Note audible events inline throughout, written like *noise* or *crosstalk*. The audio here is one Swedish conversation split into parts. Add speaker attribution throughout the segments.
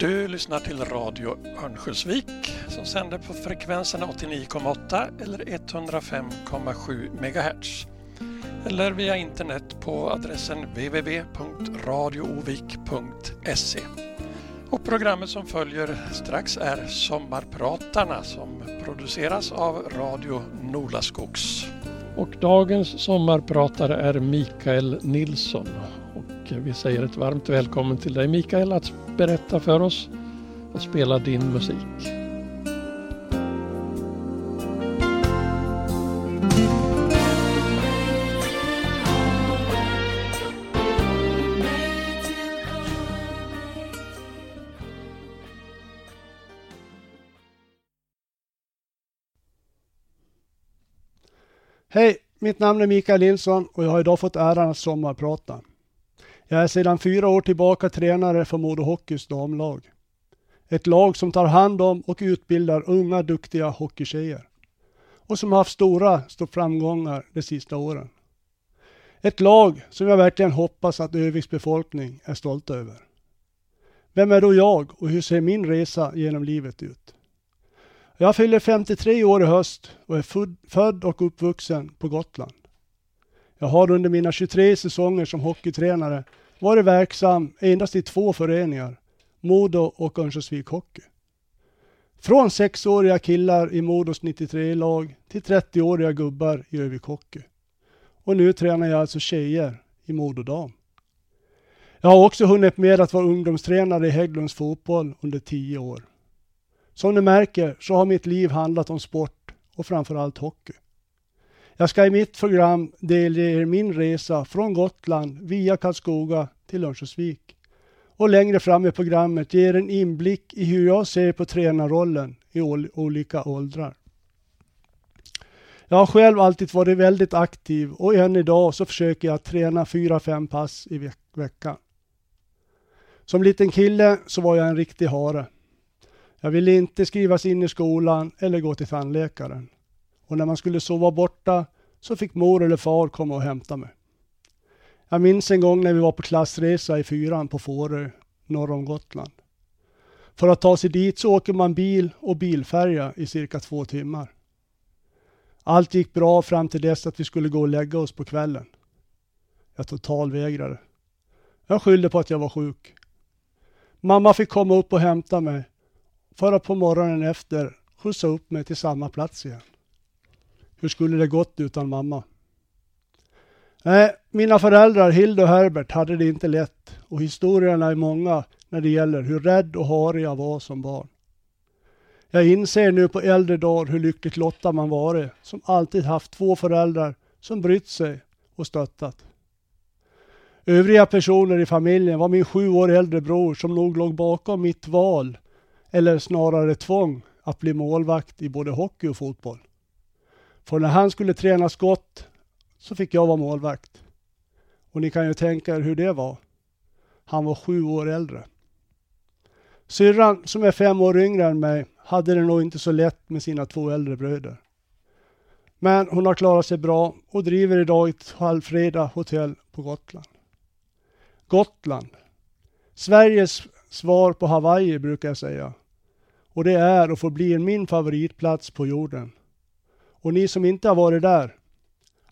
Speaker 1: Du lyssnar till Radio Örnsköldsvik som sänder på frekvenserna 89,8 eller 105,7 MHz. Eller via internet på adressen www.radioovik.se. Och programmet som följer strax är Sommarpratarna som produceras av Radio Nolaskogs. Och dagens sommarpratare är Mikael Nilsson. Och vi säger ett varmt välkommen till dig Mikael att berätta för oss och spela din musik.
Speaker 2: Hej, mitt namn är Mikael Nilsson och jag har idag fått äran att sommarprata. Jag är sedan fyra år tillbaka tränare för Modo Hockeys damlag. Ett lag som tar hand om och utbildar unga duktiga hockeytjejer. Och som har haft stora, stora framgångar de sista åren. Ett lag som jag verkligen hoppas att Öviks befolkning är stolta över. Vem är då jag och hur ser min resa genom livet ut? Jag fyller 53 år i höst och är född och uppvuxen på Gotland. Jag har under mina 23 säsonger som hockeytränare varit verksam endast i två föreningar, Modo och Örnsköldsvik Hockey. Från sexåriga killar i Modos 93-lag till 30-åriga gubbar i Övik Hockey. Och nu tränar jag alltså tjejer i Modo Dam. Jag har också hunnit med att vara ungdomstränare i Hägglunds fotboll under tio år. Som ni märker så har mitt liv handlat om sport och framförallt hockey. Jag ska i mitt program delge er min resa från Gotland via Karlskoga till Örnsköldsvik. Och längre fram i programmet ger en inblick i hur jag ser på tränarrollen i olika åldrar. Jag har själv alltid varit väldigt aktiv och än idag så försöker jag träna fyra fem pass i veck veckan. Som liten kille så var jag en riktig hare. Jag ville inte skrivas in i skolan eller gå till tandläkaren. Och när man skulle sova borta så fick mor eller far komma och hämta mig. Jag minns en gång när vi var på klassresa i fyran på Fårö, norr om Gotland. För att ta sig dit så åker man bil och bilfärja i cirka två timmar. Allt gick bra fram till dess att vi skulle gå och lägga oss på kvällen. Jag totalvägrade. Jag skyllde på att jag var sjuk. Mamma fick komma upp och hämta mig för att på morgonen efter skjutsa upp mig till samma plats igen. Hur skulle det gått utan mamma? Nej, mina föräldrar Hilde och Herbert hade det inte lätt och historierna är många när det gäller hur rädd och harig jag var som barn. Jag inser nu på äldre dagar hur lyckligt lottad man varit som alltid haft två föräldrar som brytt sig och stöttat. Övriga personer i familjen var min sju år äldre bror som nog låg bakom mitt val, eller snarare tvång, att bli målvakt i både hockey och fotboll. För när han skulle träna skott så fick jag vara målvakt. Och ni kan ju tänka er hur det var. Han var sju år äldre. Syrran, som är fem år yngre än mig, hade det nog inte så lätt med sina två äldre bröder. Men hon har klarat sig bra och driver idag ett halvfreda hotell på Gotland. Gotland. Sveriges svar på Hawaii brukar jag säga. Och det är och förblir min favoritplats på jorden. Och ni som inte har varit där,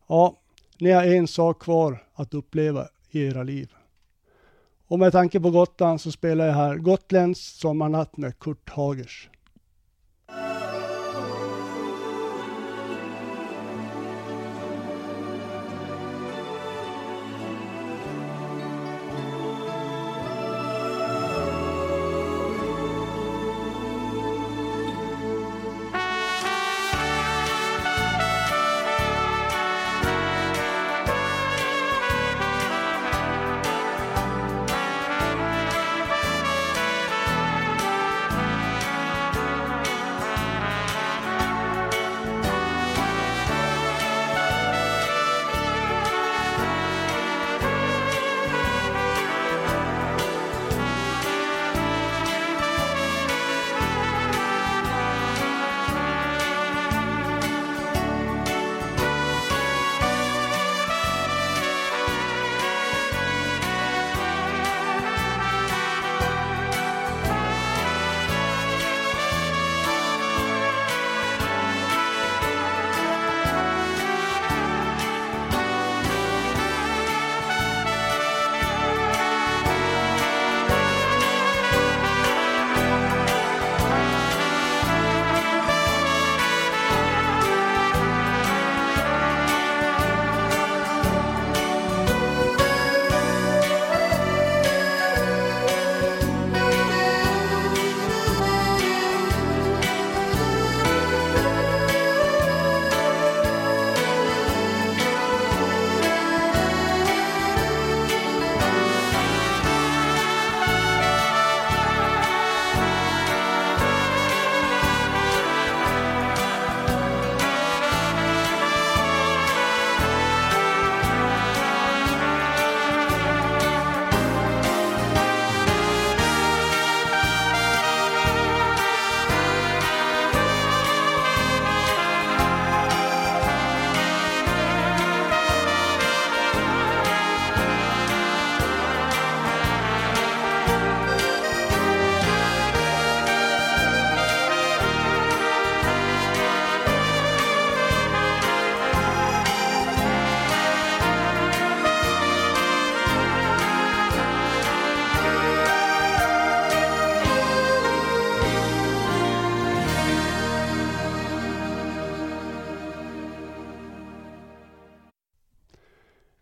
Speaker 2: ja, ni har en sak kvar att uppleva i era liv. Och med tanke på Gotland så spelar jag här Gotländsk sommarnatt med Kurt Hagers.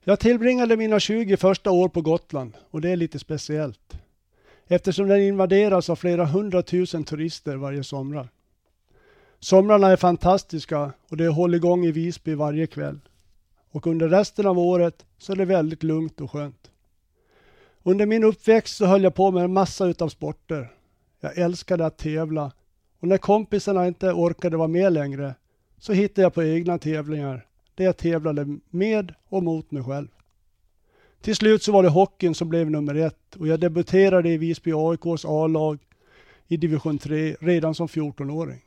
Speaker 2: Jag tillbringade mina 20 första år på Gotland och det är lite speciellt. Eftersom den invaderas av flera hundratusen turister varje somrar. Somrarna är fantastiska och det är hålligång i Visby varje kväll. Och under resten av året så är det väldigt lugnt och skönt. Under min uppväxt så höll jag på med en massa utav sporter. Jag älskade att tävla och när kompisarna inte orkade vara med längre så hittade jag på egna tävlingar där jag tävlade med och mot mig själv. Till slut så var det hockeyn som blev nummer ett och jag debuterade i Visby AIKs A-lag i division 3 redan som 14-åring.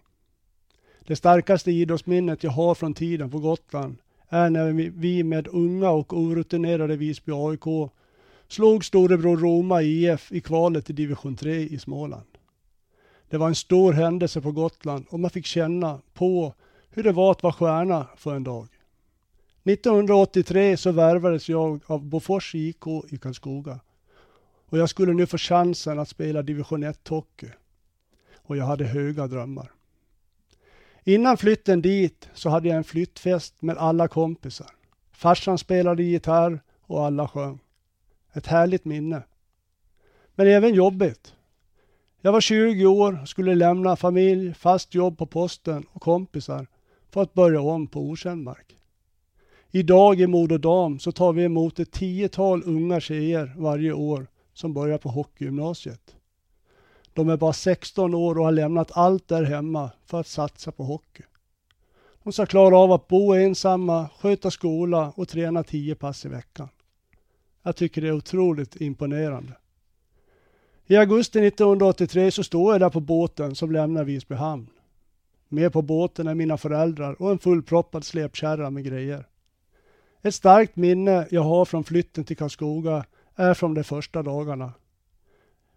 Speaker 2: Det starkaste idrottsminnet jag har från tiden på Gotland är när vi med unga och orutinerade Visby AIK slog storebror Roma IF i kvalet till division 3 i Småland. Det var en stor händelse på Gotland och man fick känna på hur det var att vara stjärna för en dag. 1983 så värvades jag av Bofors IK i Karlskoga. Och jag skulle nu få chansen att spela division 1 hockey. Och jag hade höga drömmar. Innan flytten dit så hade jag en flyttfest med alla kompisar. Farsan spelade gitarr och alla sjöng. Ett härligt minne. Men även jobbigt. Jag var 20 år, och skulle lämna familj, fast jobb på posten och kompisar för att börja om på okänd mark. Idag i Modo Dam så tar vi emot ett tiotal unga tjejer varje år som börjar på hockeygymnasiet. De är bara 16 år och har lämnat allt där hemma för att satsa på hockey. De ska klara av att bo ensamma, sköta skola och träna 10 pass i veckan. Jag tycker det är otroligt imponerande. I augusti 1983 så står jag där på båten som lämnar Visby hamn. Med på båten är mina föräldrar och en fullproppad släpkärra med grejer. Ett starkt minne jag har från flytten till Karlskoga är från de första dagarna.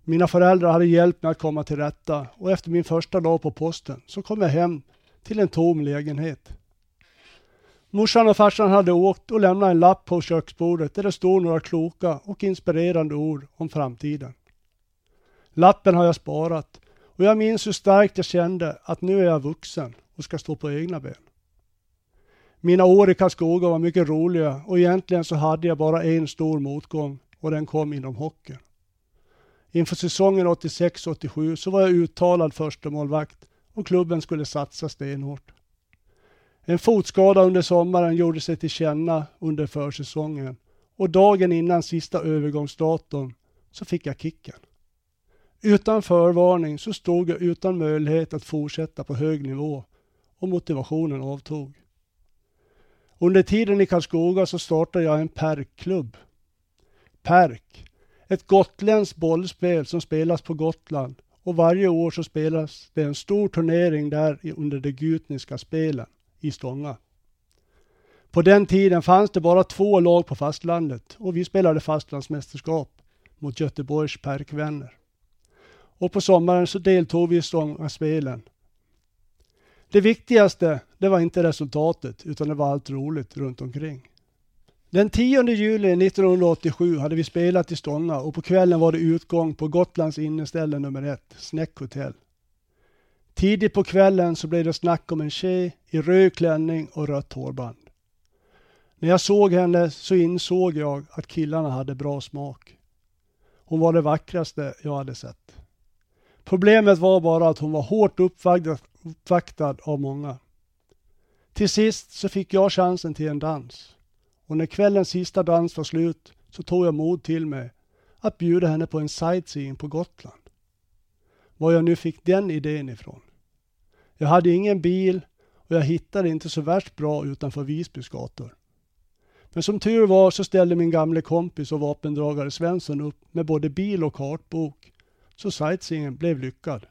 Speaker 2: Mina föräldrar hade hjälpt mig att komma till rätta och efter min första dag på posten så kom jag hem till en tom lägenhet. Morsan och farsan hade åkt och lämnat en lapp på köksbordet där det stod några kloka och inspirerande ord om framtiden. Lappen har jag sparat och jag minns hur starkt jag kände att nu är jag vuxen och ska stå på egna ben. Mina år i Karlskoga var mycket roliga och egentligen så hade jag bara en stor motgång och den kom inom hockeyn. Inför säsongen 86-87 så var jag uttalad förstemålvakt och klubben skulle satsa stenhårt. En fotskada under sommaren gjorde sig till känna under försäsongen och dagen innan sista övergångsdatum så fick jag kicken. Utan förvarning så stod jag utan möjlighet att fortsätta på hög nivå och motivationen avtog. Under tiden i Karlskoga så startade jag en PERK-klubb. PERK, ett gotländskt bollspel som spelas på Gotland och varje år så spelas det en stor turnering där under de gutniska spelen i Stånga. På den tiden fanns det bara två lag på fastlandet och vi spelade fastlandsmästerskap mot Göteborgs Perkvänner. Och på sommaren så deltog vi i Stångaspelen det viktigaste, det var inte resultatet, utan det var allt roligt runt omkring. Den 10 juli 1987 hade vi spelat i Stånga och på kvällen var det utgång på Gotlands inneställe nummer ett, Snäck Hotel. Tidigt på kvällen så blev det snack om en tjej i röd klänning och rött hårband. När jag såg henne så insåg jag att killarna hade bra smak. Hon var det vackraste jag hade sett. Problemet var bara att hon var hårt uppvaktad, uppvaktad av många. Till sist så fick jag chansen till en dans. Och när kvällens sista dans var slut så tog jag mod till mig att bjuda henne på en sightseeing på Gotland. Var jag nu fick den idén ifrån. Jag hade ingen bil och jag hittade inte så värst bra utanför Visbys gator. Men som tur var så ställde min gamle kompis och vapendragare Svensson upp med både bil och kartbok så sightseeingen blev lyckad.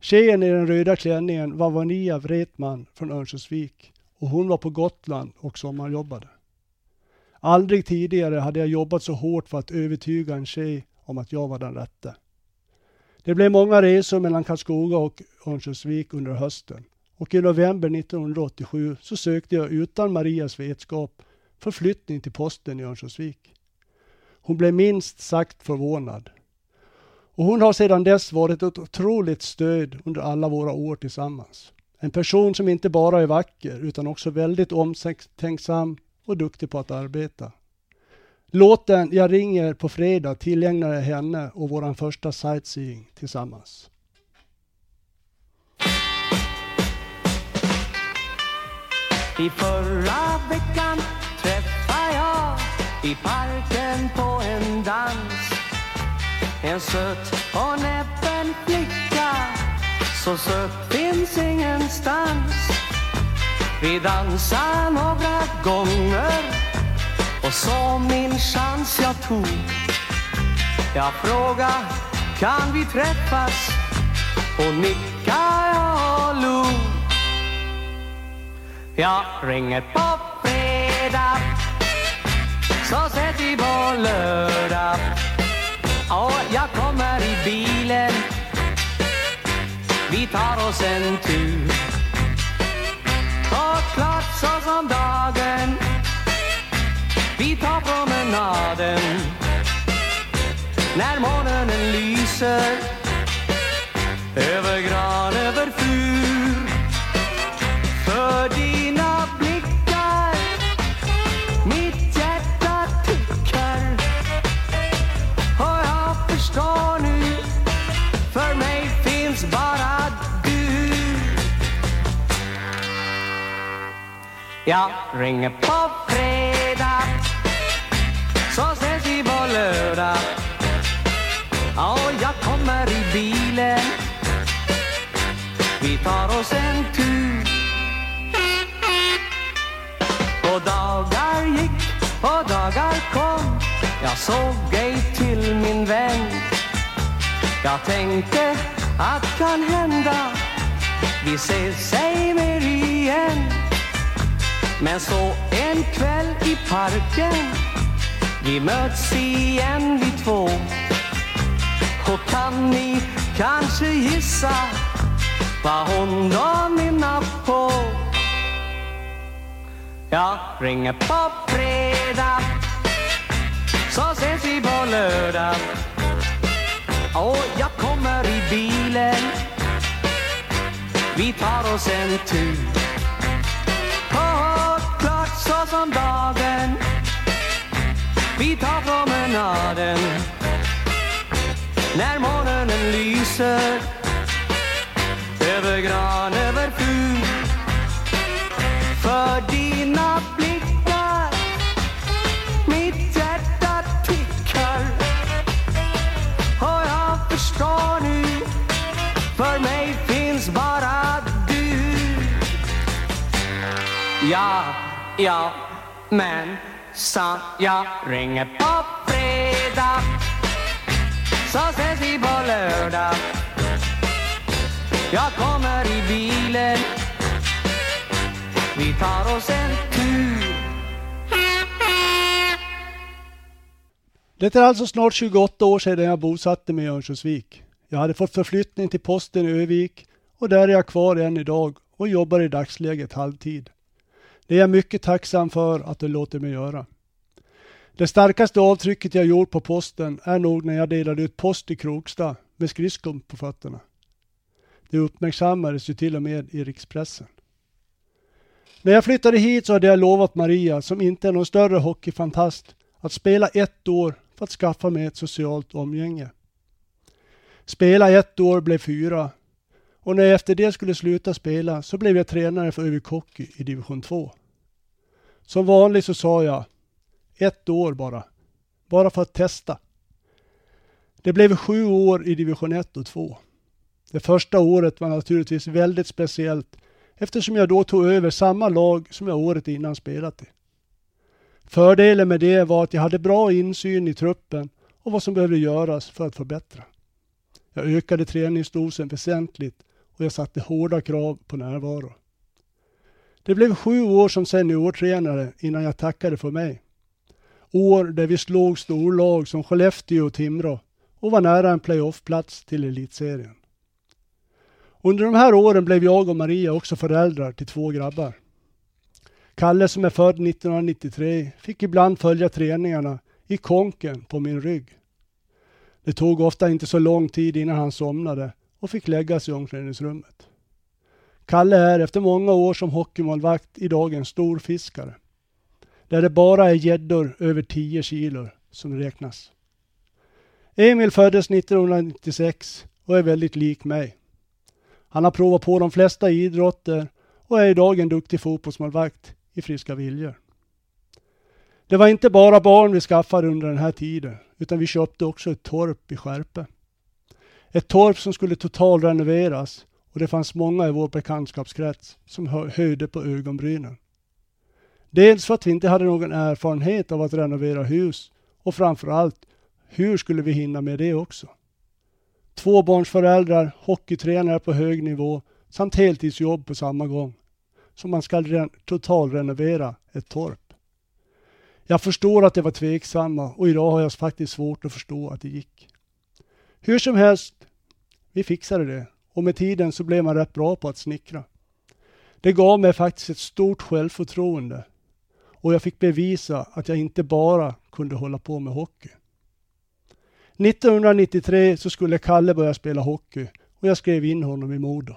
Speaker 2: Tjejen i den röda klänningen var Vania Wretman från Örnsköldsvik och hon var på Gotland och sommarjobbade. Aldrig tidigare hade jag jobbat så hårt för att övertyga en tjej om att jag var den rätte. Det blev många resor mellan Karlskoga och Örnsköldsvik under hösten och i november 1987 så sökte jag utan Marias vetskap förflyttning till posten i Örnsköldsvik. Hon blev minst sagt förvånad. Och hon har sedan dess varit ett otroligt stöd under alla våra år tillsammans. En person som inte bara är vacker utan också väldigt omtänksam och duktig på att arbeta. Låten Jag ringer på fredag tillägnar jag henne och våran första sightseeing tillsammans.
Speaker 3: I förra veckan träffade jag i parken på en dans en söt och näppen flicka. Så söt finns ingenstans. Vi dansade några gånger. Och så min chans jag tog. Jag fråga' kan vi träffas? Och nicka' jag och log. Jag ringer på fredag. Så ses vi på lördag och jag kommer i bilen. Vi tar oss en tur. Och klart så som dagen. Vi tar promenaden. När månen lyser. Över gran, Jag ringer på fredag. Så ses vi på lördag. Och jag kommer i bilen. Vi tar oss en tur. Och dagar gick och dagar kom. Jag såg ej till min vän. Jag tänkte att kan hända? Vi ses ej mer igen. Men så en kväll i parken Vi möts igen vi två. Och kan ni kanske gissa Vad hon då nynnar på? Jag ringer på fredag Så ses vi på lördag. Och jag kommer i bilen Vi tar oss en tur så som dagen. Vi tar promenaden. När månen lyser. Över gran, över fur för dina blickar. Mitt hjärta tickar. Och jag förstår nu. För mig finns bara du. Ja, ja, men sa jag ringer på fredag Så ses vi på lördag Jag kommer i bilen vi tar oss en tur
Speaker 2: Det är alltså snart 28 år sedan jag bosatte mig i Örnsköldsvik. Jag hade fått förflyttning till posten i Övik och där är jag kvar än idag och jobbar i dagsläget halvtid. Det är jag mycket tacksam för att du låter mig göra. Det starkaste avtrycket jag gjort på posten är nog när jag delade ut post i Kroksta med skridskon på fötterna. Det uppmärksammades ju till och med i rikspressen. När jag flyttade hit så hade jag lovat Maria, som inte är någon större hockeyfantast, att spela ett år för att skaffa mig ett socialt omgänge. Spela ett år blev fyra och när jag efter det skulle sluta spela så blev jag tränare för Övik Hockey i division 2. Som vanligt så sa jag ett år bara, bara för att testa. Det blev sju år i division 1 och 2. Det första året var naturligtvis väldigt speciellt eftersom jag då tog över samma lag som jag året innan spelat i. Fördelen med det var att jag hade bra insyn i truppen och vad som behövde göras för att förbättra. Jag ökade träningsdosen väsentligt och jag satte hårda krav på närvaro. Det blev sju år som seniortränare innan jag tackade för mig. År där vi slog storlag som Skellefteå och Timrå och var nära en playoffplats till elitserien. Under de här åren blev jag och Maria också föräldrar till två grabbar. Kalle som är född 1993 fick ibland följa träningarna i konken på min rygg. Det tog ofta inte så lång tid innan han somnade och fick lägga sig i omklädningsrummet. Kalle är efter många år som hockeymålvakt idag en stor fiskare. där det bara är gäddor över 10 kilo som räknas. Emil föddes 1996 och är väldigt lik mig. Han har provat på de flesta idrotter och är idag en duktig fotbollsmålvakt i friska viljor. Det var inte bara barn vi skaffade under den här tiden, utan vi köpte också ett torp i Skärpe. Ett torp som skulle totalrenoveras och det fanns många i vår bekantskapskrets som höjde på ögonbrynen. Dels för att vi inte hade någon erfarenhet av att renovera hus och framförallt, hur skulle vi hinna med det också? Tvåbarnsföräldrar, hockeytränare på hög nivå samt heltidsjobb på samma gång. Så man ska totalrenovera ett torp. Jag förstår att det var tveksamma och idag har jag faktiskt svårt att förstå att det gick. Hur som helst, vi fixade det och med tiden så blev man rätt bra på att snickra. Det gav mig faktiskt ett stort självförtroende och jag fick bevisa att jag inte bara kunde hålla på med hockey. 1993 så skulle Kalle börja spela hockey och jag skrev in honom i Modo.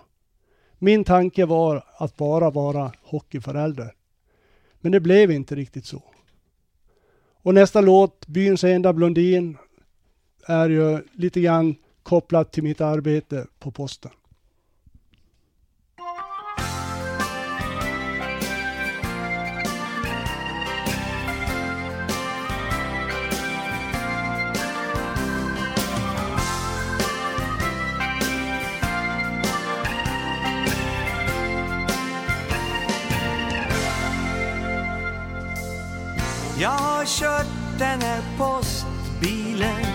Speaker 2: Min tanke var att bara vara hockeyförälder. Men det blev inte riktigt så. Och nästa låt, Byns enda blondin, är ju lite grann kopplat till mitt arbete på posten.
Speaker 3: Jag har kört den här postbilen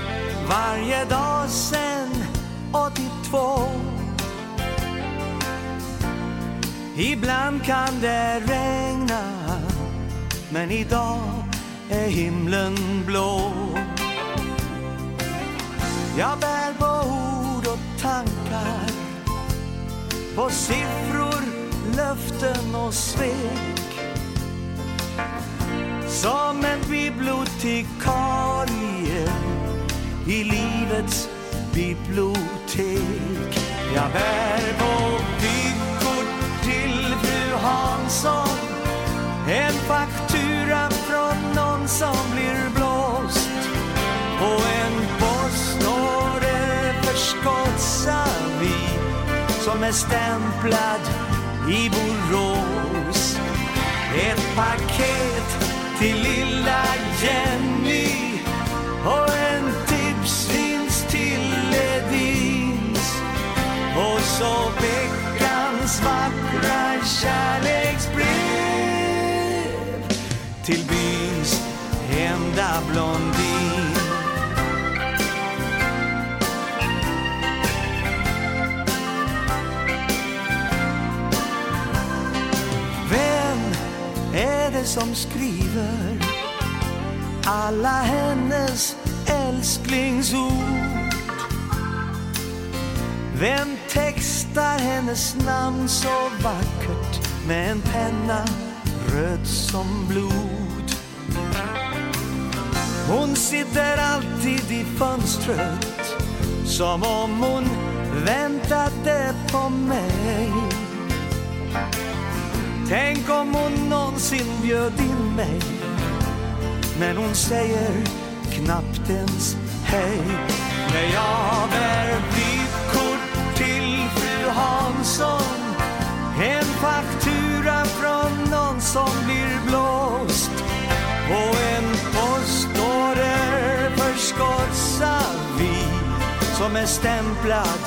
Speaker 3: varje dag sen 82 Ibland kan det regna men idag är himlen blå. Jag bär på ord och tankar på siffror, löften och svek. Som en bibliotekarie livets bibliotek. Jag bär på vykort till fru Hansson en faktura från någon som blir blåst och en postorder för vi som är stämplad i Borås. Ett paket till lilla Jenny och en tipsvinst så veckans vackra kärleksbrev till byns enda blondin Vem är det som skriver alla hennes älsklingsord? Vem textar hennes namn så vackert med en penna röd som blod? Hon sitter alltid i fönstret som om hon väntade på mig. Tänk om hon någonsin bjöd in mig Men hon säger knappt ens hej När jag bär vykort till Hansson. En faktura från någon som blir blåst. Och en postorder för Skotsavi Som är stämplad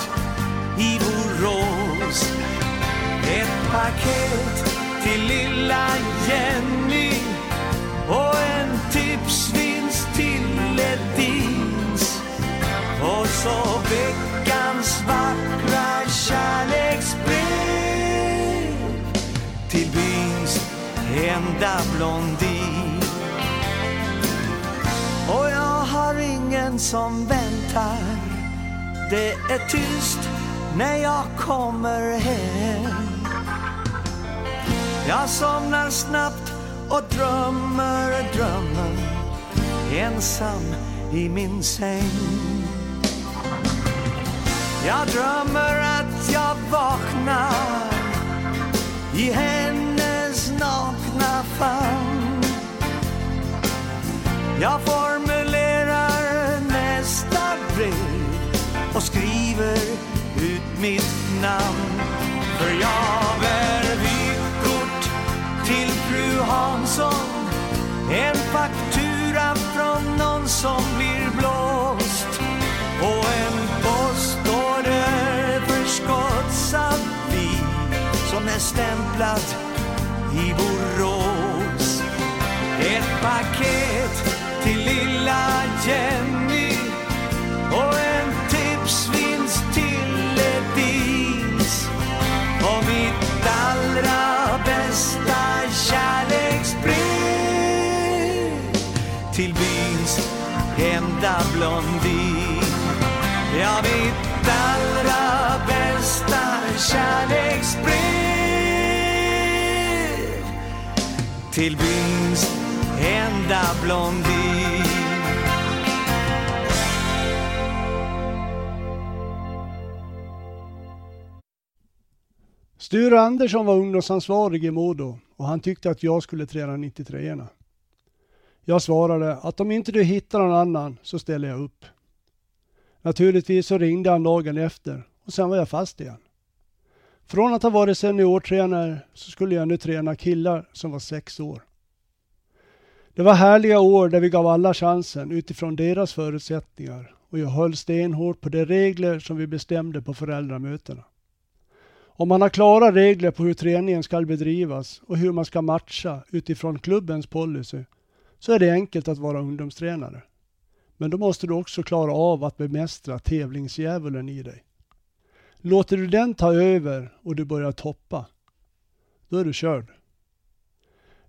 Speaker 3: i Borås. Ett paket till lilla Jenny och en tipsvinst till Ledins och så veckans vackra kärleksbrev. Till byns enda blondin. Och jag har ingen som väntar. Det är tyst när jag kommer hem. Jag somnar snabbt och drömmer drömmen ensam i min säng. Jag drömmer att jag vaknar i hennes nakna famn Jag formulerar nästa brev och skriver ut mitt namn. För jag bär vykort till fru Hansson. En faktura från någon som blir blåst. Och en postorder förskottsavi som är stämplad i Borås. Ett paket till lilla Jenny och en tipsvinst till Edins och mitt allra bästa kärleksbrev till byns enda blondin. Jag vet kärleksbrev till byns enda blondin.
Speaker 2: Sture Andersson var ungdomsansvarig i Modo och han tyckte att jag skulle träna 93orna. Jag svarade att om inte du hittar någon annan så ställer jag upp. Naturligtvis så ringde han dagen efter och sen var jag fast igen. Från att ha varit seniortränare så skulle jag nu träna killar som var sex år. Det var härliga år där vi gav alla chansen utifrån deras förutsättningar och jag höll stenhårt på de regler som vi bestämde på föräldramötena. Om man har klara regler på hur träningen ska bedrivas och hur man ska matcha utifrån klubbens policy så är det enkelt att vara ungdomstränare. Men då måste du också klara av att bemästra tävlingsdjävulen i dig. Låter du den ta över och du börjar toppa, då är du körd.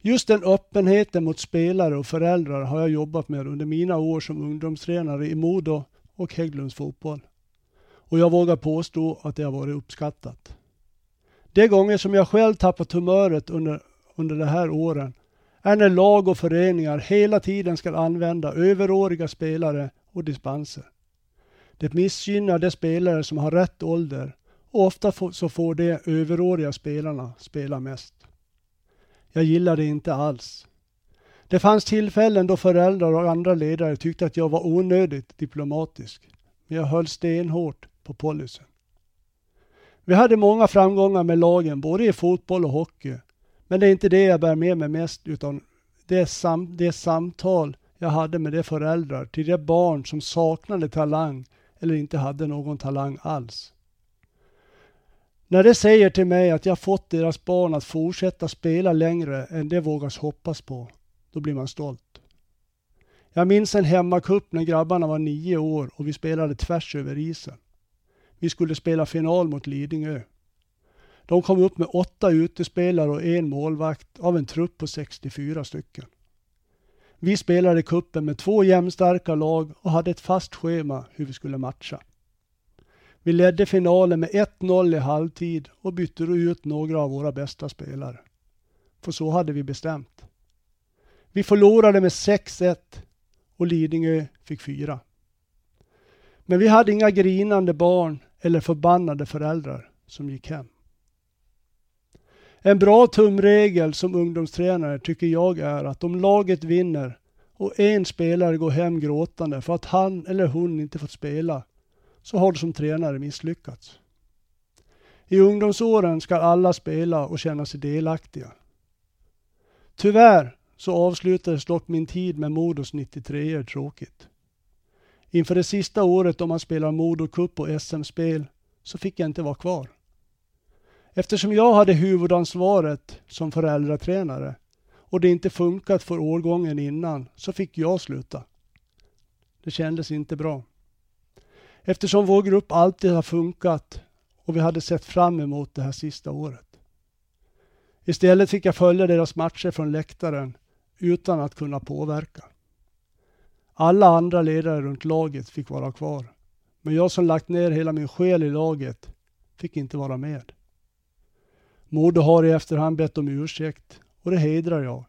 Speaker 2: Just den öppenheten mot spelare och föräldrar har jag jobbat med under mina år som ungdomstränare i Modo och Hägglunds fotboll. Och jag vågar påstå att det har varit uppskattat. De gånger som jag själv tappat humöret under, under de här åren är när lag och föreningar hela tiden ska använda överåriga spelare och dispenser. Det missgynnar de spelare som har rätt ålder och ofta så får de överåriga spelarna spela mest. Jag gillar det inte alls. Det fanns tillfällen då föräldrar och andra ledare tyckte att jag var onödigt diplomatisk. Men jag höll stenhårt på policyn. Vi hade många framgångar med lagen, både i fotboll och hockey. Men det är inte det jag bär med mig mest, utan det, sam det samtal jag hade med de föräldrar till de barn som saknade talang eller inte hade någon talang alls. När de säger till mig att jag fått deras barn att fortsätta spela längre än de vågas hoppas på, då blir man stolt. Jag minns en hemmacup när grabbarna var nio år och vi spelade tvärs över isen. Vi skulle spela final mot Lidingö. De kom upp med åtta utespelare och en målvakt av en trupp på 64 stycken. Vi spelade kuppen med två jämnstarka lag och hade ett fast schema hur vi skulle matcha. Vi ledde finalen med 1-0 i halvtid och bytte då ut några av våra bästa spelare. För så hade vi bestämt. Vi förlorade med 6-1 och Lidingö fick fyra. Men vi hade inga grinande barn eller förbannade föräldrar som gick hem. En bra tumregel som ungdomstränare tycker jag är att om laget vinner och en spelare går hem gråtande för att han eller hon inte fått spela, så har du som tränare misslyckats. I ungdomsåren ska alla spela och känna sig delaktiga. Tyvärr så avslutades dock min tid med Modos 93 tråkigt. Inför det sista året då man spelar Modo Cup och SM-spel så fick jag inte vara kvar. Eftersom jag hade huvudansvaret som föräldratränare och det inte funkat för årgången innan så fick jag sluta. Det kändes inte bra. Eftersom vår grupp alltid har funkat och vi hade sett fram emot det här sista året. Istället fick jag följa deras matcher från läktaren utan att kunna påverka. Alla andra ledare runt laget fick vara kvar. Men jag som lagt ner hela min själ i laget fick inte vara med. Modo har i efterhand bett om ursäkt och det hedrar jag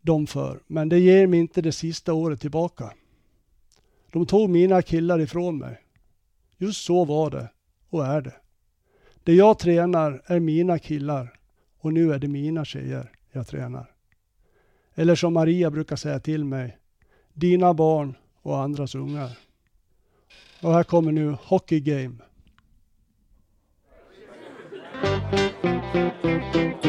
Speaker 2: dem för. Men det ger mig inte det sista året tillbaka. De tog mina killar ifrån mig. Just så var det och är det. Det jag tränar är mina killar och nu är det mina tjejer jag tränar. Eller som Maria brukar säga till mig, dina barn och andras ungar. Och här kommer nu Hockey Game. Müzik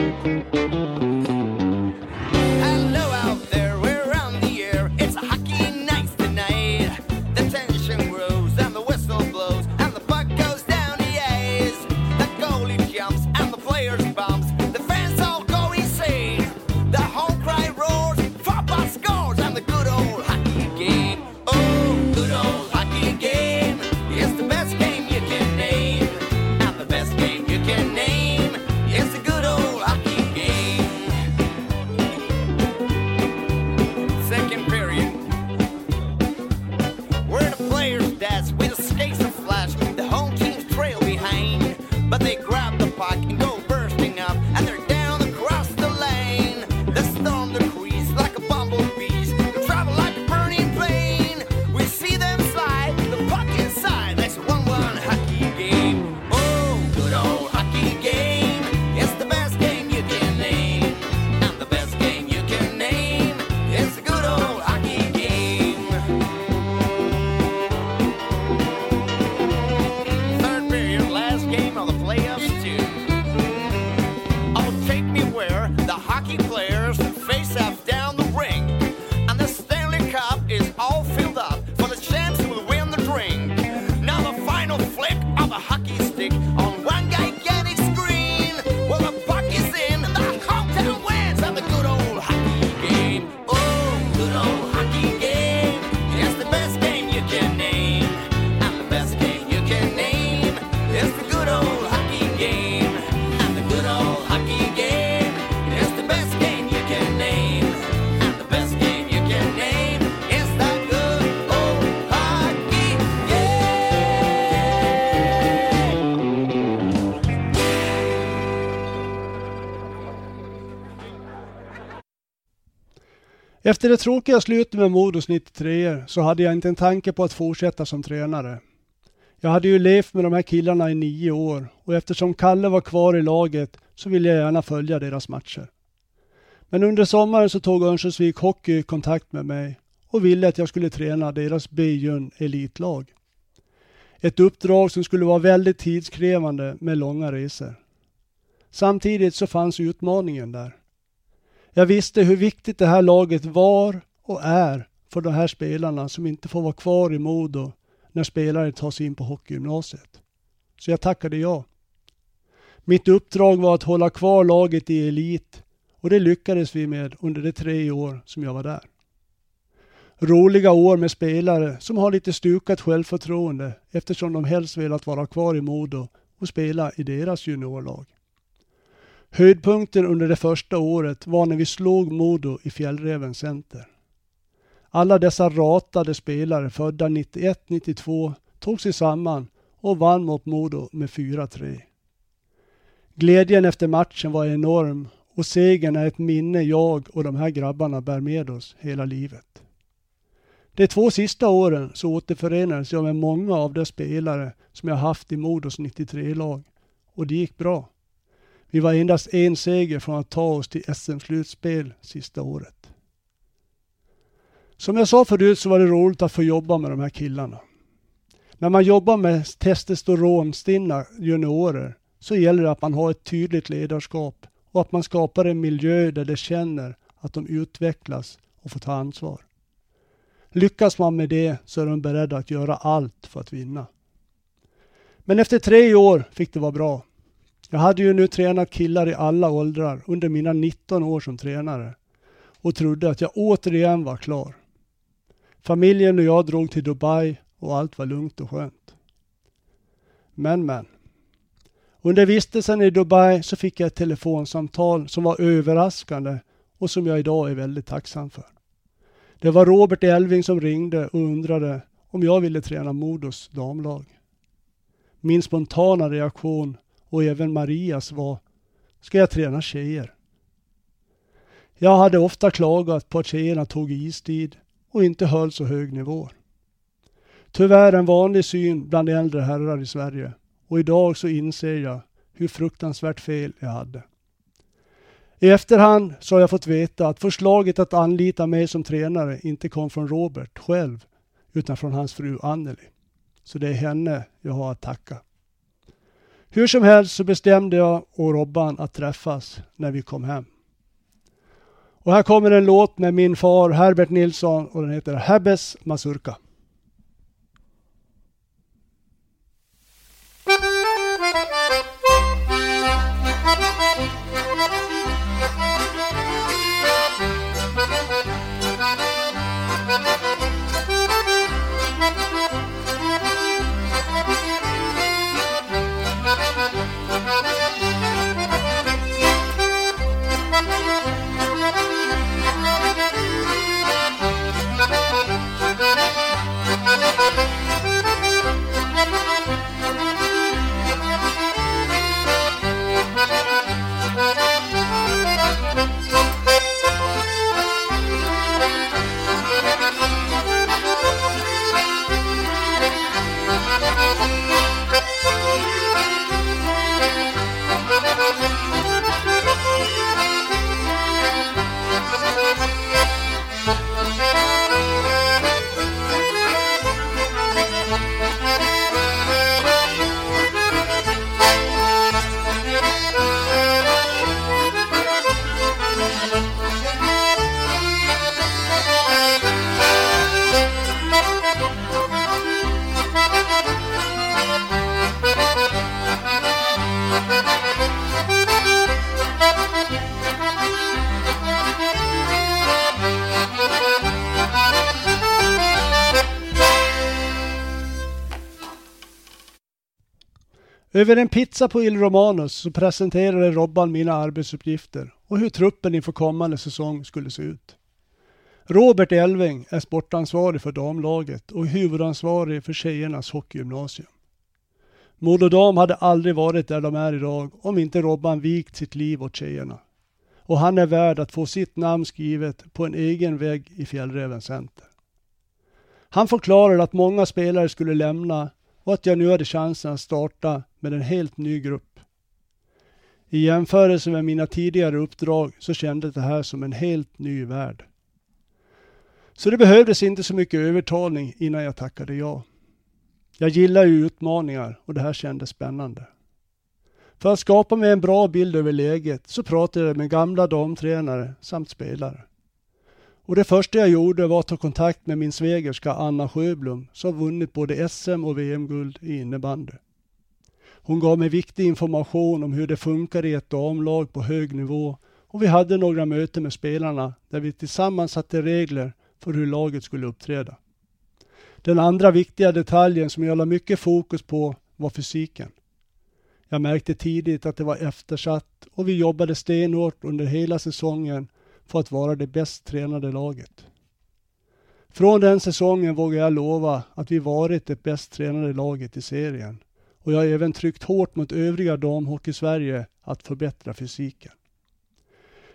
Speaker 2: Efter det tråkiga slutet med Modos 93 så hade jag inte en tanke på att fortsätta som tränare. Jag hade ju levt med de här killarna i nio år och eftersom Kalle var kvar i laget så ville jag gärna följa deras matcher. Men under sommaren så tog Örnsköldsvik Hockey kontakt med mig och ville att jag skulle träna deras b elitlag. Ett uppdrag som skulle vara väldigt tidskrävande med långa resor. Samtidigt så fanns utmaningen där. Jag visste hur viktigt det här laget var och är för de här spelarna som inte får vara kvar i Modo när spelare tar sig in på hockeygymnasiet. Så jag tackade ja. Mitt uppdrag var att hålla kvar laget i elit och det lyckades vi med under de tre år som jag var där. Roliga år med spelare som har lite stukat självförtroende eftersom de helst velat vara kvar i Modo och spela i deras juniorlag. Höjdpunkten under det första året var när vi slog Modo i Fjällräven Center. Alla dessa ratade spelare födda 91-92 tog sig samman och vann mot Modo med 4-3. Glädjen efter matchen var enorm och segern är ett minne jag och de här grabbarna bär med oss hela livet. De två sista åren så återförenades jag med många av de spelare som jag haft i Modos 93-lag och det gick bra. Vi var endast en seger från att ta oss till SM-slutspel sista året. Som jag sa förut så var det roligt att få jobba med de här killarna. När man jobbar med testosteronstinna juniorer så gäller det att man har ett tydligt ledarskap och att man skapar en miljö där de känner att de utvecklas och får ta ansvar. Lyckas man med det så är de beredda att göra allt för att vinna. Men efter tre år fick det vara bra. Jag hade ju nu tränat killar i alla åldrar under mina 19 år som tränare och trodde att jag återigen var klar. Familjen och jag drog till Dubai och allt var lugnt och skönt. Men men. Under vistelsen i Dubai så fick jag ett telefonsamtal som var överraskande och som jag idag är väldigt tacksam för. Det var Robert Elving som ringde och undrade om jag ville träna Modos damlag. Min spontana reaktion och även Marias var, ska jag träna tjejer? Jag hade ofta klagat på att tjejerna tog istid och inte höll så hög nivå. Tyvärr en vanlig syn bland äldre herrar i Sverige och idag så inser jag hur fruktansvärt fel jag hade. I efterhand så har jag fått veta att förslaget att anlita mig som tränare inte kom från Robert själv, utan från hans fru Anneli. Så det är henne jag har att tacka. Hur som helst så bestämde jag och Robban att träffas när vi kom hem. Och här kommer en låt med min far Herbert Nilsson och den heter Hebbes Mazurka. Över en pizza på Il Romanos så presenterade Robban mina arbetsuppgifter och hur truppen inför kommande säsong skulle se ut. Robert Elving är sportansvarig för damlaget och huvudansvarig för tjejernas hockeygymnasium. Modo Dam hade aldrig varit där de är idag om inte Robban vikt sitt liv åt tjejerna. Och han är värd att få sitt namn skrivet på en egen vägg i Fjällräven center. Han förklarade att många spelare skulle lämna och att jag nu hade chansen att starta med en helt ny grupp. I jämförelse med mina tidigare uppdrag så kändes det här som en helt ny värld. Så det behövdes inte så mycket övertalning innan jag tackade ja. Jag gillar ju utmaningar och det här kändes spännande. För att skapa mig en bra bild över läget så pratade jag med gamla damtränare samt spelare. Och det första jag gjorde var att ta kontakt med min svägerska Anna Sjöblom som vunnit både SM och VM-guld i innebandy. Hon gav mig viktig information om hur det funkar i ett damlag på hög nivå och vi hade några möten med spelarna där vi tillsammans satte regler för hur laget skulle uppträda. Den andra viktiga detaljen som jag la mycket fokus på var fysiken. Jag märkte tidigt att det var eftersatt och vi jobbade stenhårt under hela säsongen för att vara det bäst tränade laget. Från den säsongen vågar jag lova att vi varit det bäst tränade laget i serien och jag har även tryckt hårt mot övriga damhockey-Sverige att förbättra fysiken.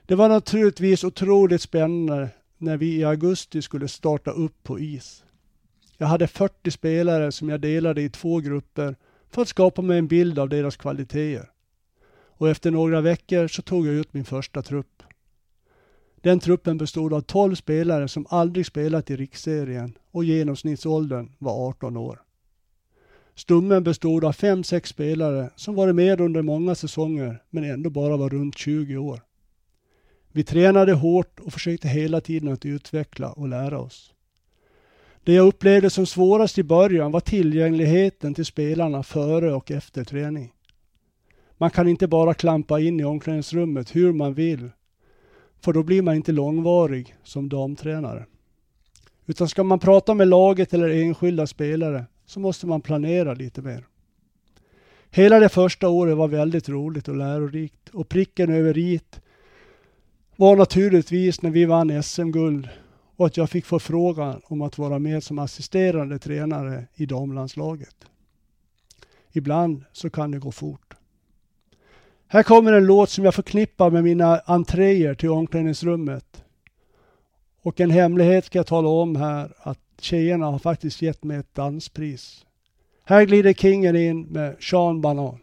Speaker 2: Det var naturligtvis otroligt spännande när vi i augusti skulle starta upp på is. Jag hade 40 spelare som jag delade i två grupper för att skapa mig en bild av deras kvaliteter. Och efter några veckor så tog jag ut min första trupp. Den truppen bestod av 12 spelare som aldrig spelat i riksserien och genomsnittsåldern var 18 år. Stummen bestod av 5-6 spelare som varit med under många säsonger men ändå bara var runt 20 år. Vi tränade hårt och försökte hela tiden att utveckla och lära oss. Det jag upplevde som svårast i början var tillgängligheten till spelarna före och efter träning. Man kan inte bara klampa in i omklädningsrummet hur man vill, för då blir man inte långvarig som damtränare. Utan ska man prata med laget eller enskilda spelare så måste man planera lite mer. Hela det första året var väldigt roligt och lärorikt och pricken över i var naturligtvis när vi vann SM-guld och att jag fick förfrågan om att vara med som assisterande tränare i damlandslaget. Ibland så kan det gå fort. Här kommer en låt som jag förknippar med mina entréer till omklädningsrummet. Och en hemlighet ska jag tala om här att tjejerna har faktiskt gett mig ett danspris. Här glider kingen in med Sean Banan.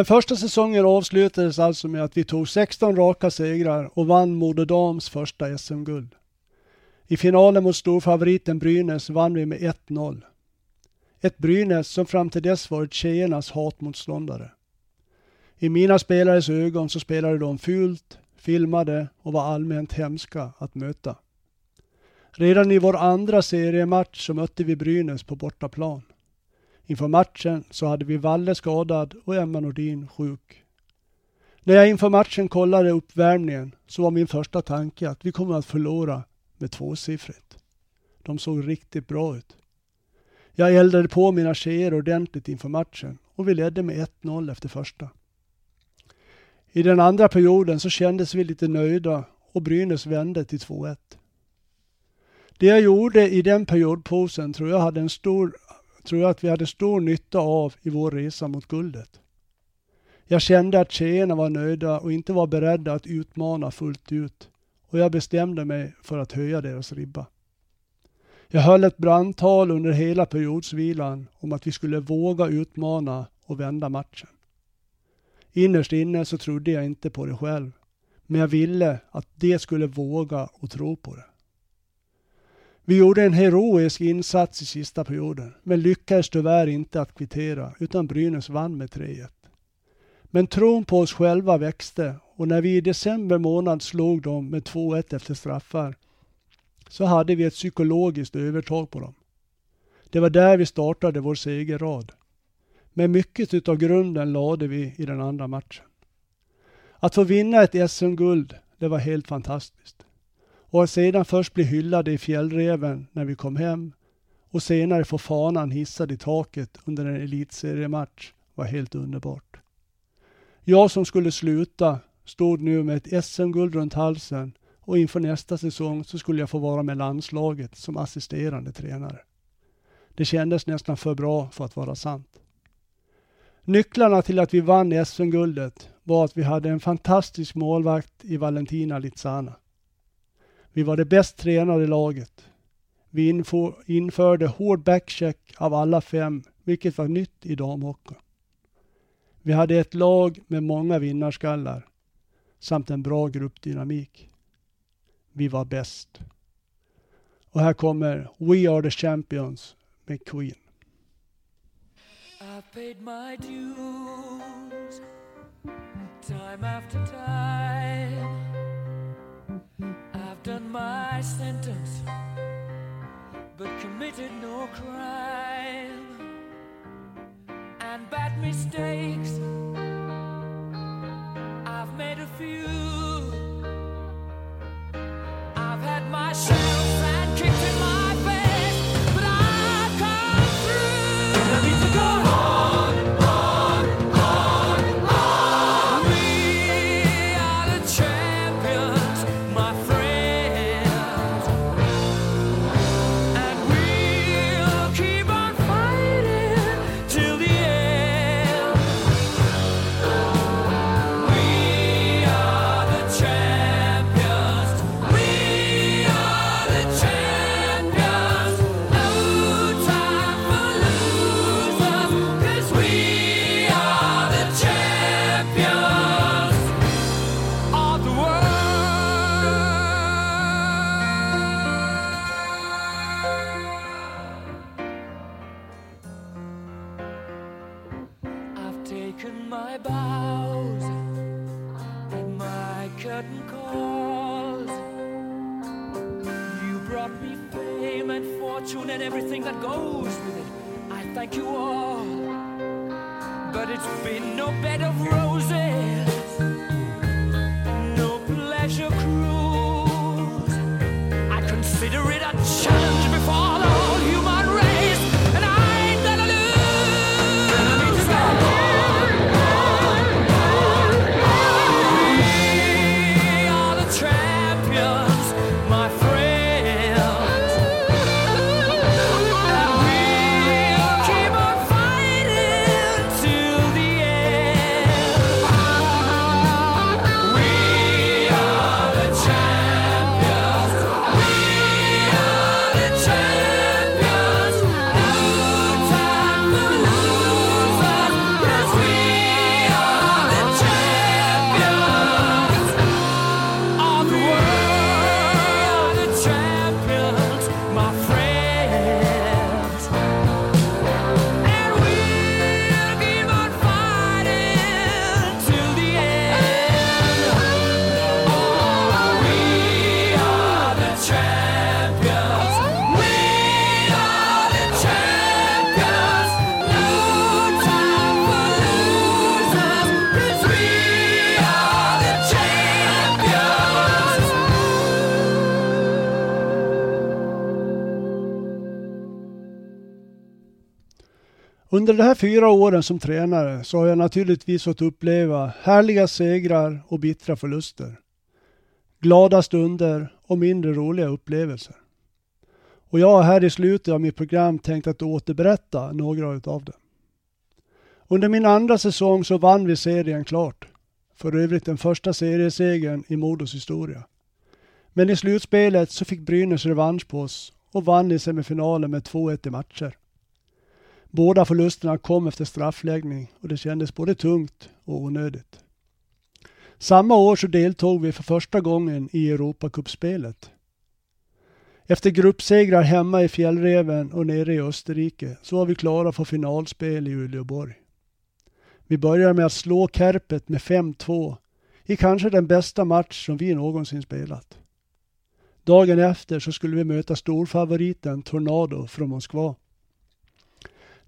Speaker 4: Den
Speaker 2: första säsongen avslutades alltså med att vi tog 16 raka segrar och vann Modo Dams första SM-guld. I finalen mot storfavoriten Brynäs vann vi med 1-0. Ett Brynäs som fram till dess varit tjejernas hatmotståndare. I mina spelares ögon så spelade de fult, filmade och var allmänt hemska att möta. Redan i vår andra seriematch så mötte vi Brynäs på bortaplan. Inför matchen så hade vi Valle skadad och Emma Nordin sjuk. När jag inför matchen kollade uppvärmningen så var min första tanke att vi kommer att förlora med tvåsiffrigt. De såg riktigt bra ut. Jag eldade på mina tjejer ordentligt inför matchen och vi ledde med 1-0 efter första. I den andra perioden så kändes vi lite nöjda och Brynäs vände till 2-1. Det jag gjorde i den periodposen tror jag, hade en stor, tror jag att vi hade stor nytta av i vår resa mot guldet. Jag kände att tjejerna var nöjda och inte var beredda att utmana fullt ut och jag bestämde mig för att höja deras ribba. Jag höll ett brandtal under hela periodsvilan om att vi skulle våga utmana och vända matchen. Innerst inne så trodde jag inte på det själv, men jag ville att de skulle våga och tro på det. Vi gjorde en heroisk insats i sista perioden, men lyckades tyvärr inte att kvittera, utan Brynäs vann med 3-1. Men tron på oss själva växte och när vi i december månad slog dem med 2-1 efter straffar så hade vi ett psykologiskt övertag på dem. Det var där vi startade vår segerrad. Men mycket utav grunden lade vi i den andra matchen. Att få vinna ett SM-guld, det var helt fantastiskt. Och att sedan först bli hyllade i fjällreven när vi kom hem och senare få fanan hissad i taket under en elitseriematch var helt underbart. Jag som skulle sluta stod nu med ett SM-guld runt halsen och inför nästa säsong så skulle jag få vara med landslaget som assisterande tränare. Det kändes nästan för bra för att vara sant. Nycklarna till att vi vann SM-guldet var att vi hade en fantastisk målvakt i Valentina Litsana. Vi var det bäst tränade laget. Vi införde hård backcheck av alla fem, vilket var nytt i damhockeyn. Vi hade ett lag med många vinnarskallar samt en bra gruppdynamik. Vi var bäst. Och här kommer We Are The Champions med Queen.
Speaker 5: I've paid my dues time after time. My sentence, but committed no crime. And bad mistakes, I've made a few. I've had my shells
Speaker 2: Under de här fyra åren som tränare så har jag naturligtvis fått uppleva härliga segrar och bittra förluster. Glada stunder och mindre roliga upplevelser. Och jag har här i slutet av mitt program tänkt att återberätta några utav dem. Under min andra säsong så vann vi serien klart. För övrigt den första seriesegern i Modos historia. Men i slutspelet så fick Brynäs revansch på oss och vann i semifinalen med 2-1 i matcher. Båda förlusterna kom efter straffläggning och det kändes både tungt och onödigt. Samma år så deltog vi för första gången i Europacupspelet. Efter gruppsegrar hemma i Fjällreven och nere i Österrike så var vi klara för finalspel i Uleåborg. Vi började med att slå Kärpet med 5-2 i kanske den bästa match som vi någonsin spelat. Dagen efter så skulle vi möta storfavoriten Tornado från Moskva.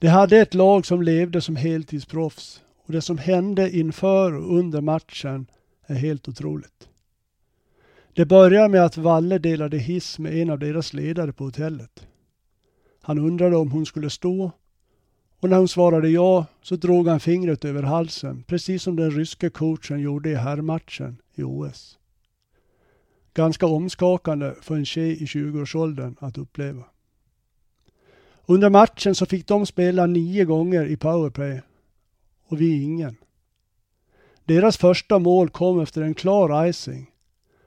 Speaker 2: De hade ett lag som levde som heltidsproffs och det som hände inför och under matchen är helt otroligt. Det börjar med att Valle delade hiss med en av deras ledare på hotellet. Han undrade om hon skulle stå och när hon svarade ja så drog han fingret över halsen precis som den ryske coachen gjorde i herrmatchen i OS. Ganska omskakande för en tjej i 20-årsåldern att uppleva. Under matchen så fick de spela nio gånger i powerplay och vi ingen. Deras första mål kom efter en klar icing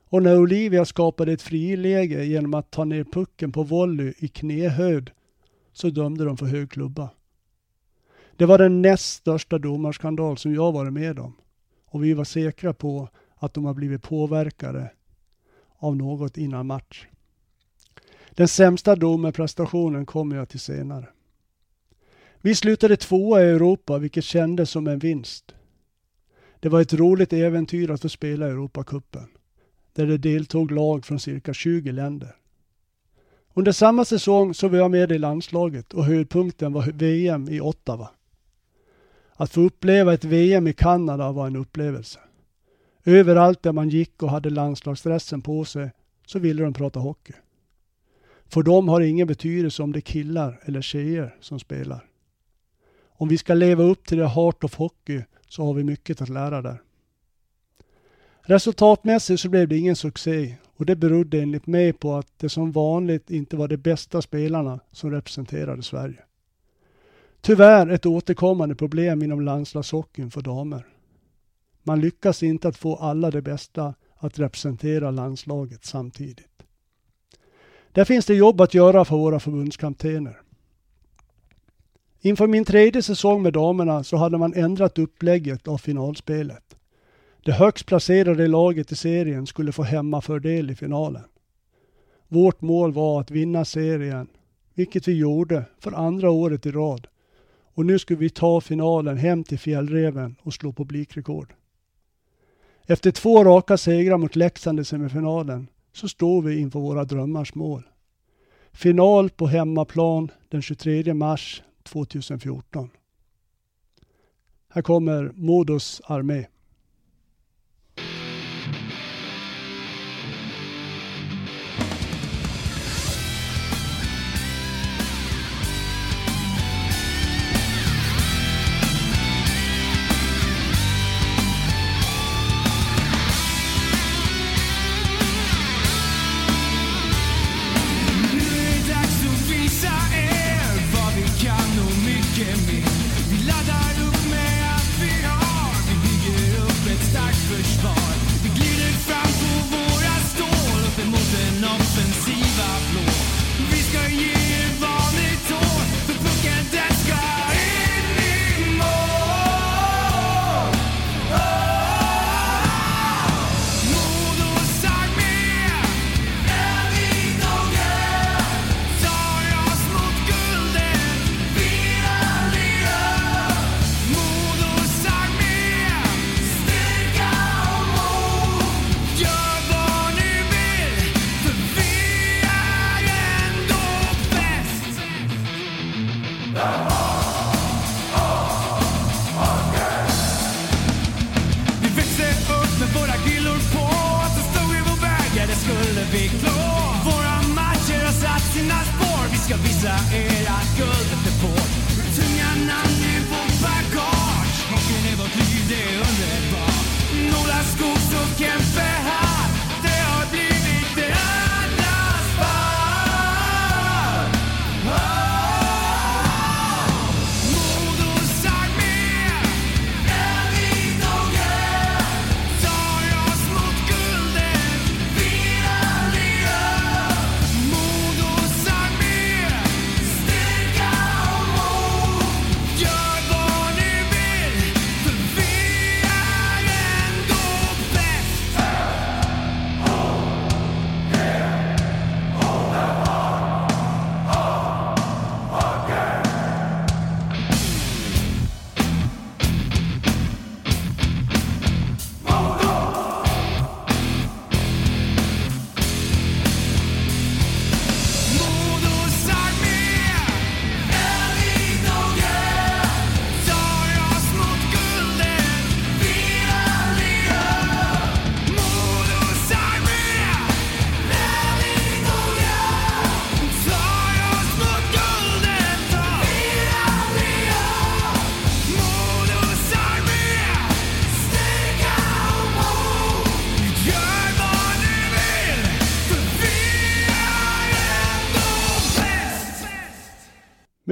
Speaker 2: och när Olivia skapade ett friläge genom att ta ner pucken på volley i knähöjd så dömde de för hög klubba. Det var den näst största domarskandal som jag varit med om och vi var säkra på att de har blivit påverkade av något innan match. Den sämsta domarprestationen kommer jag till senare. Vi slutade tvåa i Europa, vilket kändes som en vinst. Det var ett roligt äventyr att få spela Europacupen, där det deltog lag från cirka 20 länder. Under samma säsong så var jag med i landslaget och höjdpunkten var VM i Ottawa. Att få uppleva ett VM i Kanada var en upplevelse. Överallt där man gick och hade landslagsdressen på sig så ville de prata hockey. För dem har det ingen betydelse om det är killar eller tjejer som spelar. Om vi ska leva upp till det Heart of Hockey så har vi mycket att lära där. Resultatmässigt så blev det ingen succé och det berodde enligt mig på att det som vanligt inte var de bästa spelarna som representerade Sverige. Tyvärr ett återkommande problem inom landslagshockeyn för damer. Man lyckas inte att få alla de bästa att representera landslaget samtidigt. Där finns det jobb att göra för våra förbundskaptener. Inför min tredje säsong med damerna så hade man ändrat upplägget av finalspelet. Det högst placerade laget i serien skulle få hemmafördel i finalen. Vårt mål var att vinna serien, vilket vi gjorde för andra året i rad
Speaker 5: Och nu skulle vi ta finalen hem till Fjällreven och slå publikrekord. Efter två raka segrar mot Leksand i semifinalen så står vi inför våra drömmars mål. Final på hemmaplan den 23 mars 2014. Här kommer Modos armé.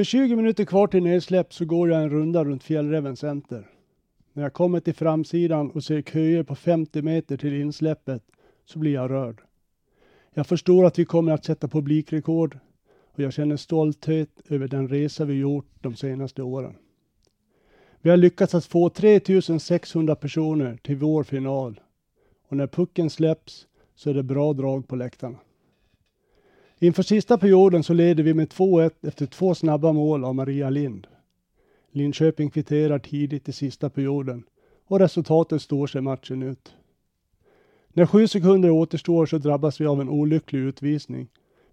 Speaker 2: Med
Speaker 5: 20 minuter kvar till nedsläpp så går jag en runda runt Fjällräven center. När jag kommer till framsidan och ser köer på 50 meter till insläppet så blir jag rörd. Jag förstår att vi kommer att sätta publikrekord och jag känner stolthet över den resa vi gjort de senaste åren. Vi har lyckats att få 3600 personer till vår final och när pucken släpps så är det bra drag på läktarna. Inför sista perioden så leder vi med 2-1 efter två snabba mål av Maria Lind. Linköping kvitterar tidigt i sista perioden och resultatet står sig matchen ut. När sju sekunder återstår så drabbas vi av en olycklig utvisning,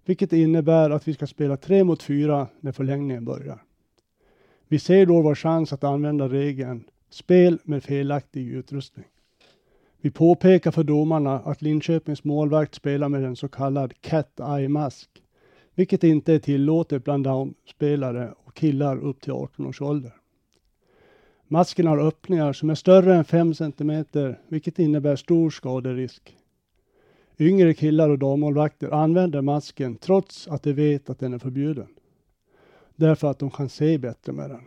Speaker 5: vilket innebär att vi ska spela tre mot fyra när förlängningen börjar. Vi ser då vår chans att använda regeln spel med felaktig utrustning. Vi påpekar för domarna att Linköpings målvakt spelar med en så kallad cat eye mask, vilket inte är tillåtet bland damspelare och killar upp till 18 års ålder. Masken har öppningar som är större än 5 cm, vilket innebär stor skaderisk. Yngre killar och dammålvakter använder masken trots att de vet att den är förbjuden. Därför att de kan se bättre med den.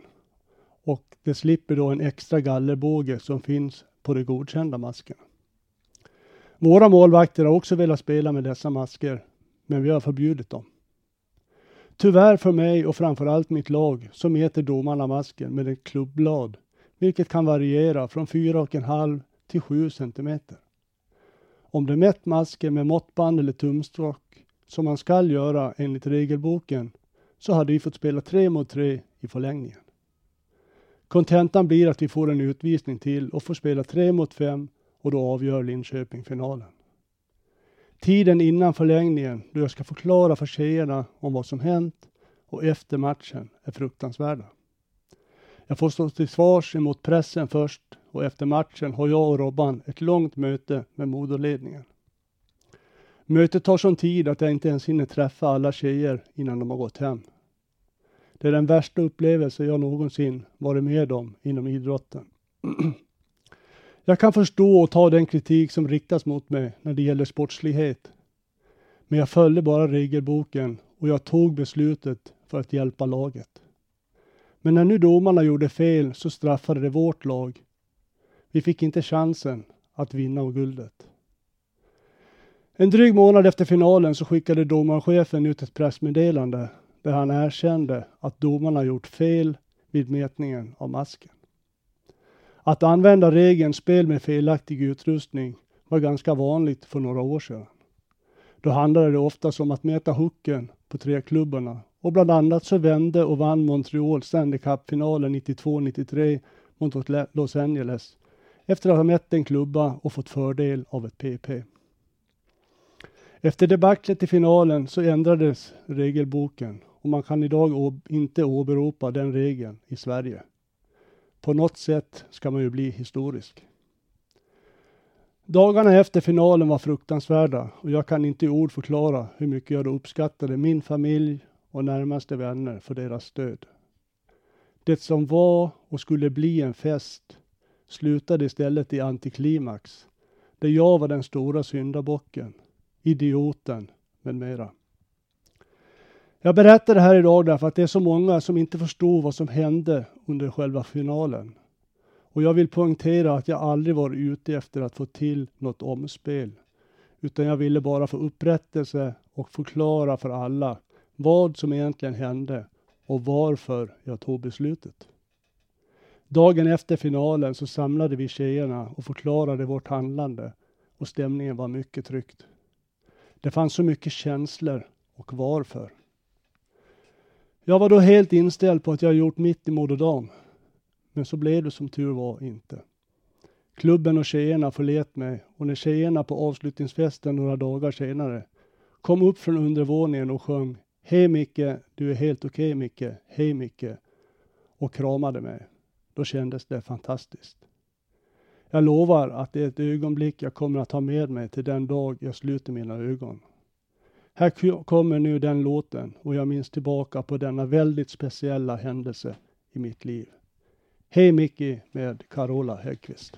Speaker 5: Och de slipper då en extra gallerbåge som finns på de godkända maskerna. Våra målvakter har också velat spela med dessa masker, men vi har förbjudit dem. Tyvärr för mig och framförallt mitt lag så mäter domarna masken med ett klubblad, vilket kan variera från 4,5 till 7 centimeter. Om de mätt masken med måttband eller tumstock, som man skall göra enligt regelboken, så hade vi fått spela tre mot tre i förlängningen.
Speaker 2: Kontentan blir att vi får en utvisning till och får spela tre mot fem och då avgör Linköping finalen. Tiden innan förlängningen, då jag ska förklara för tjejerna om vad som hänt och efter matchen, är fruktansvärda. Jag får stå till svars emot pressen först och efter matchen har jag och Robban ett långt möte med moderledningen. Mötet tar sån tid att jag inte ens hinner träffa alla tjejer innan de har gått hem. Det är den värsta upplevelse jag någonsin varit med om inom idrotten. *clears throat* Jag kan förstå och ta den kritik som riktas mot mig när det gäller sportslighet. Men jag följde bara regelboken och jag tog beslutet för att hjälpa laget. Men när nu domarna gjorde fel så straffade det vårt lag. Vi fick inte chansen att vinna guldet. En dryg månad efter finalen så skickade domarchefen ut ett pressmeddelande där han erkände att domarna gjort fel vid mätningen av masken. Att använda regeln spel med felaktig utrustning var ganska vanligt för några år sedan. Då handlade det oftast om att mäta hooken på tre klubborna och bland annat så vände och vann Montreal Stanley Cup-finalen 92-93 mot Los Angeles efter att ha mätt en klubba och fått fördel av ett PP. Efter debaclet i finalen så ändrades regelboken och man kan idag inte åberopa den regeln i Sverige. På något sätt ska man ju bli historisk. Dagarna efter finalen var fruktansvärda och jag kan inte i ord förklara hur mycket jag då uppskattade min familj och närmaste vänner för deras stöd. Det som var och skulle bli en fest slutade istället i antiklimax, där jag var den stora syndabocken, idioten med mera. Jag berättar det här idag därför att det är så många som inte förstod vad som hände under själva finalen. Och jag vill poängtera att jag aldrig var ute efter att få till något omspel, utan jag ville bara få upprättelse och förklara för alla vad som egentligen hände och varför jag tog beslutet. Dagen efter finalen så samlade vi tjejerna och förklarade vårt handlande och stämningen var mycket tryckt. Det fanns så mycket känslor och varför. Jag var då helt inställd på att jag gjort mitt i Moderdam. Men så blev det som tur var inte. Klubben och tjejerna förlät mig och när tjejerna på avslutningsfesten några dagar senare kom upp från undervåningen och sjöng Hej Micke, du är helt okej okay, Micke, hej Micke och kramade mig. Då kändes det fantastiskt. Jag lovar att det är ett ögonblick jag kommer att ha med mig till den dag jag sluter mina ögon. Här kommer nu den låten och jag minns tillbaka på denna väldigt speciella händelse i mitt liv. Hej Mickey med Carola Häggkvist.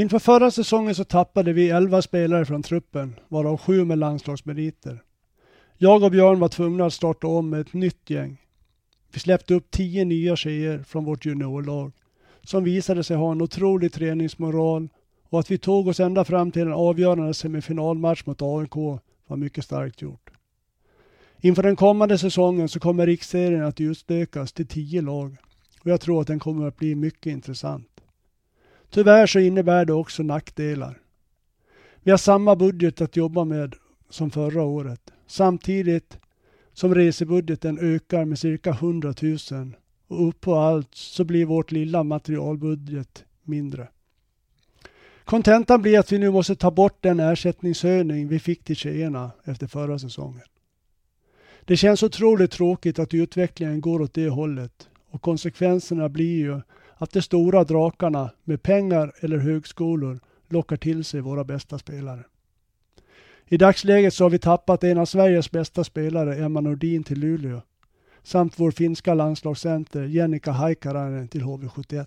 Speaker 2: Inför förra säsongen så tappade vi 11 spelare från truppen, varav sju med landslagsmeriter. Jag och Björn var tvungna att starta om med ett nytt gäng. Vi släppte upp 10 nya tjejer från vårt juniorlag som visade sig ha en otrolig träningsmoral och att vi tog oss ända fram till en avgörande semifinalmatch mot AIK var mycket starkt gjort. Inför den kommande säsongen så kommer riksserien att utökas till 10 lag och jag tror att den kommer att bli mycket intressant. Tyvärr så innebär det också nackdelar. Vi har samma budget att jobba med som förra året, samtidigt som resebudgeten ökar med cirka 100 000 och upp på allt så blir vårt lilla materialbudget mindre. Kontentan blir att vi nu måste ta bort den ersättningshöjning vi fick till tjejerna efter förra säsongen. Det känns otroligt tråkigt att utvecklingen går åt det hållet och konsekvenserna blir ju att de stora drakarna med pengar eller högskolor lockar till sig våra bästa spelare. I dagsläget så har vi tappat en av Sveriges bästa spelare, Emma Nordin, till Luleå samt vår finska landslagscenter Jennika Haikarainen till HV71.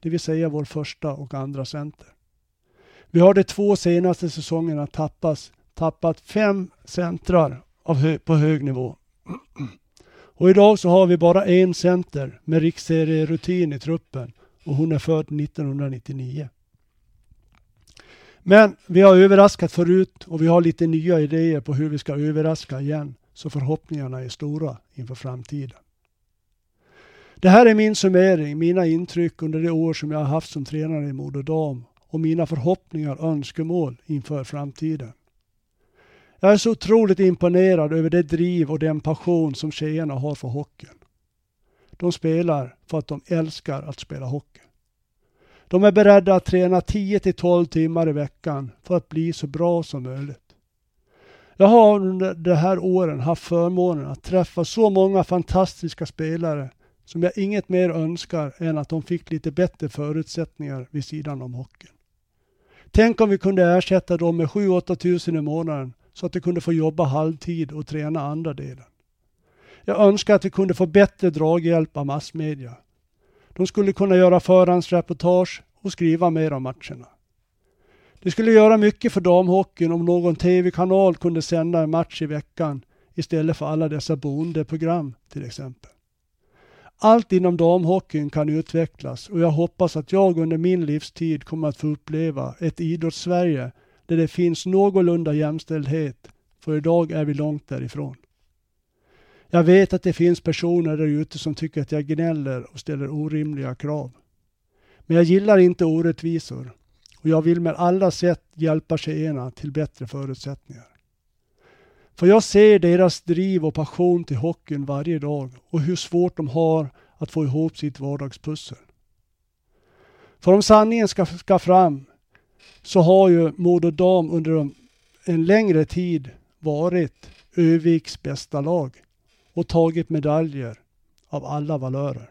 Speaker 2: Det vill säga vår första och andra center. Vi har de två senaste säsongerna tappas, tappat fem centrar av hö på hög nivå. Och idag så har vi bara en center med riksserierutin i truppen och hon är född 1999. Men vi har överraskat förut och vi har lite nya idéer på hur vi ska överraska igen. Så förhoppningarna är stora inför framtiden. Det här är min summering, mina intryck under det år som jag har haft som tränare i Modo Dam och mina förhoppningar och önskemål inför framtiden. Jag är så otroligt imponerad över det driv och den passion som tjejerna har för hockeyn. De spelar för att de älskar att spela hockey. De är beredda att träna 10 till 12 timmar i veckan för att bli så bra som möjligt. Jag har under de här åren haft förmånen att träffa så många fantastiska spelare som jag inget mer önskar än att de fick lite bättre förutsättningar vid sidan om hockeyn. Tänk om vi kunde ersätta dem med 7-8 tusen i månaden så att de kunde få jobba halvtid och träna andra delen. Jag önskar att vi kunde få bättre draghjälp av massmedia. De skulle kunna göra förhandsreportage och skriva mer om matcherna. Det skulle göra mycket för damhockeyn om någon tv-kanal kunde sända en match i veckan istället för alla dessa bondeprogram till exempel. Allt inom damhockeyn kan utvecklas och jag hoppas att jag under min livstid kommer att få uppleva ett idrottssverige där det finns någorlunda jämställdhet, för idag är vi långt därifrån. Jag vet att det finns personer där ute som tycker att jag gnäller och ställer orimliga krav. Men jag gillar inte orättvisor och jag vill med alla sätt hjälpa tjejerna till bättre förutsättningar. För jag ser deras driv och passion till hockeyn varje dag och hur svårt de har att få ihop sitt vardagspussel. För om sanningen ska, ska fram så har ju Modo Dam under en längre tid varit Öviks bästa lag och tagit medaljer av alla valörer.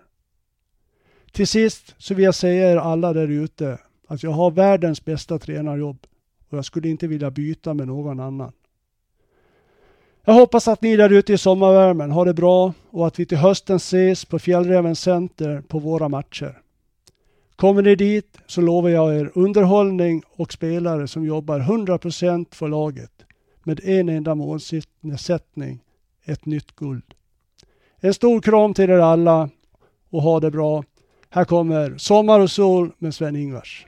Speaker 2: Till sist så vill jag säga er alla där ute att jag har världens bästa tränarjobb och jag skulle inte vilja byta med någon annan. Jag hoppas att ni där ute i sommarvärmen har det bra och att vi till hösten ses på Fjällräven Center på våra matcher. Kommer ni dit så lovar jag er underhållning och spelare som jobbar 100% för laget med en enda målsättning, ett nytt guld. En stor kram till er alla och ha det bra. Här kommer Sommar och sol med Sven-Ingvars.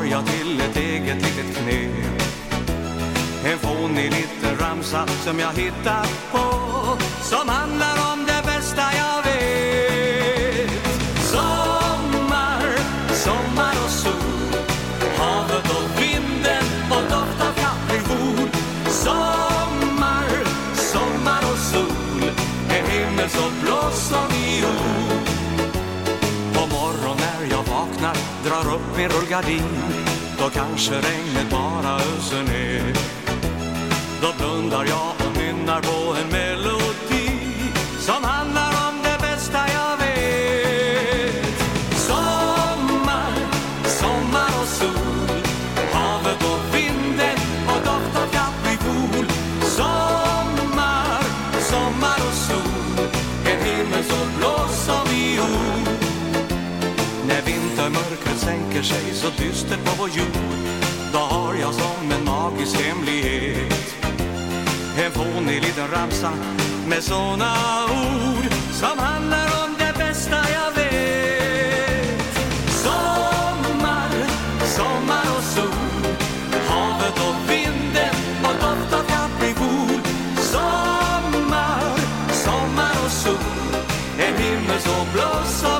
Speaker 4: Har jag till ett eget litet knep En fånig liten ramsa som jag hittat på Som handlar om min rullgardin
Speaker 3: Då kanske regnet bara öser ner. Då blundar jag och nynnar på en melodi Som handlar slutet på vår jord Då har jag som en magisk hemlighet. En fånig liten ramsa med såna ord Som handlar om det bästa jag vet. Sommar, sommar och sol Havet och vinden och doft av kaprifol Sommar, sommar och sol En himmel så blå som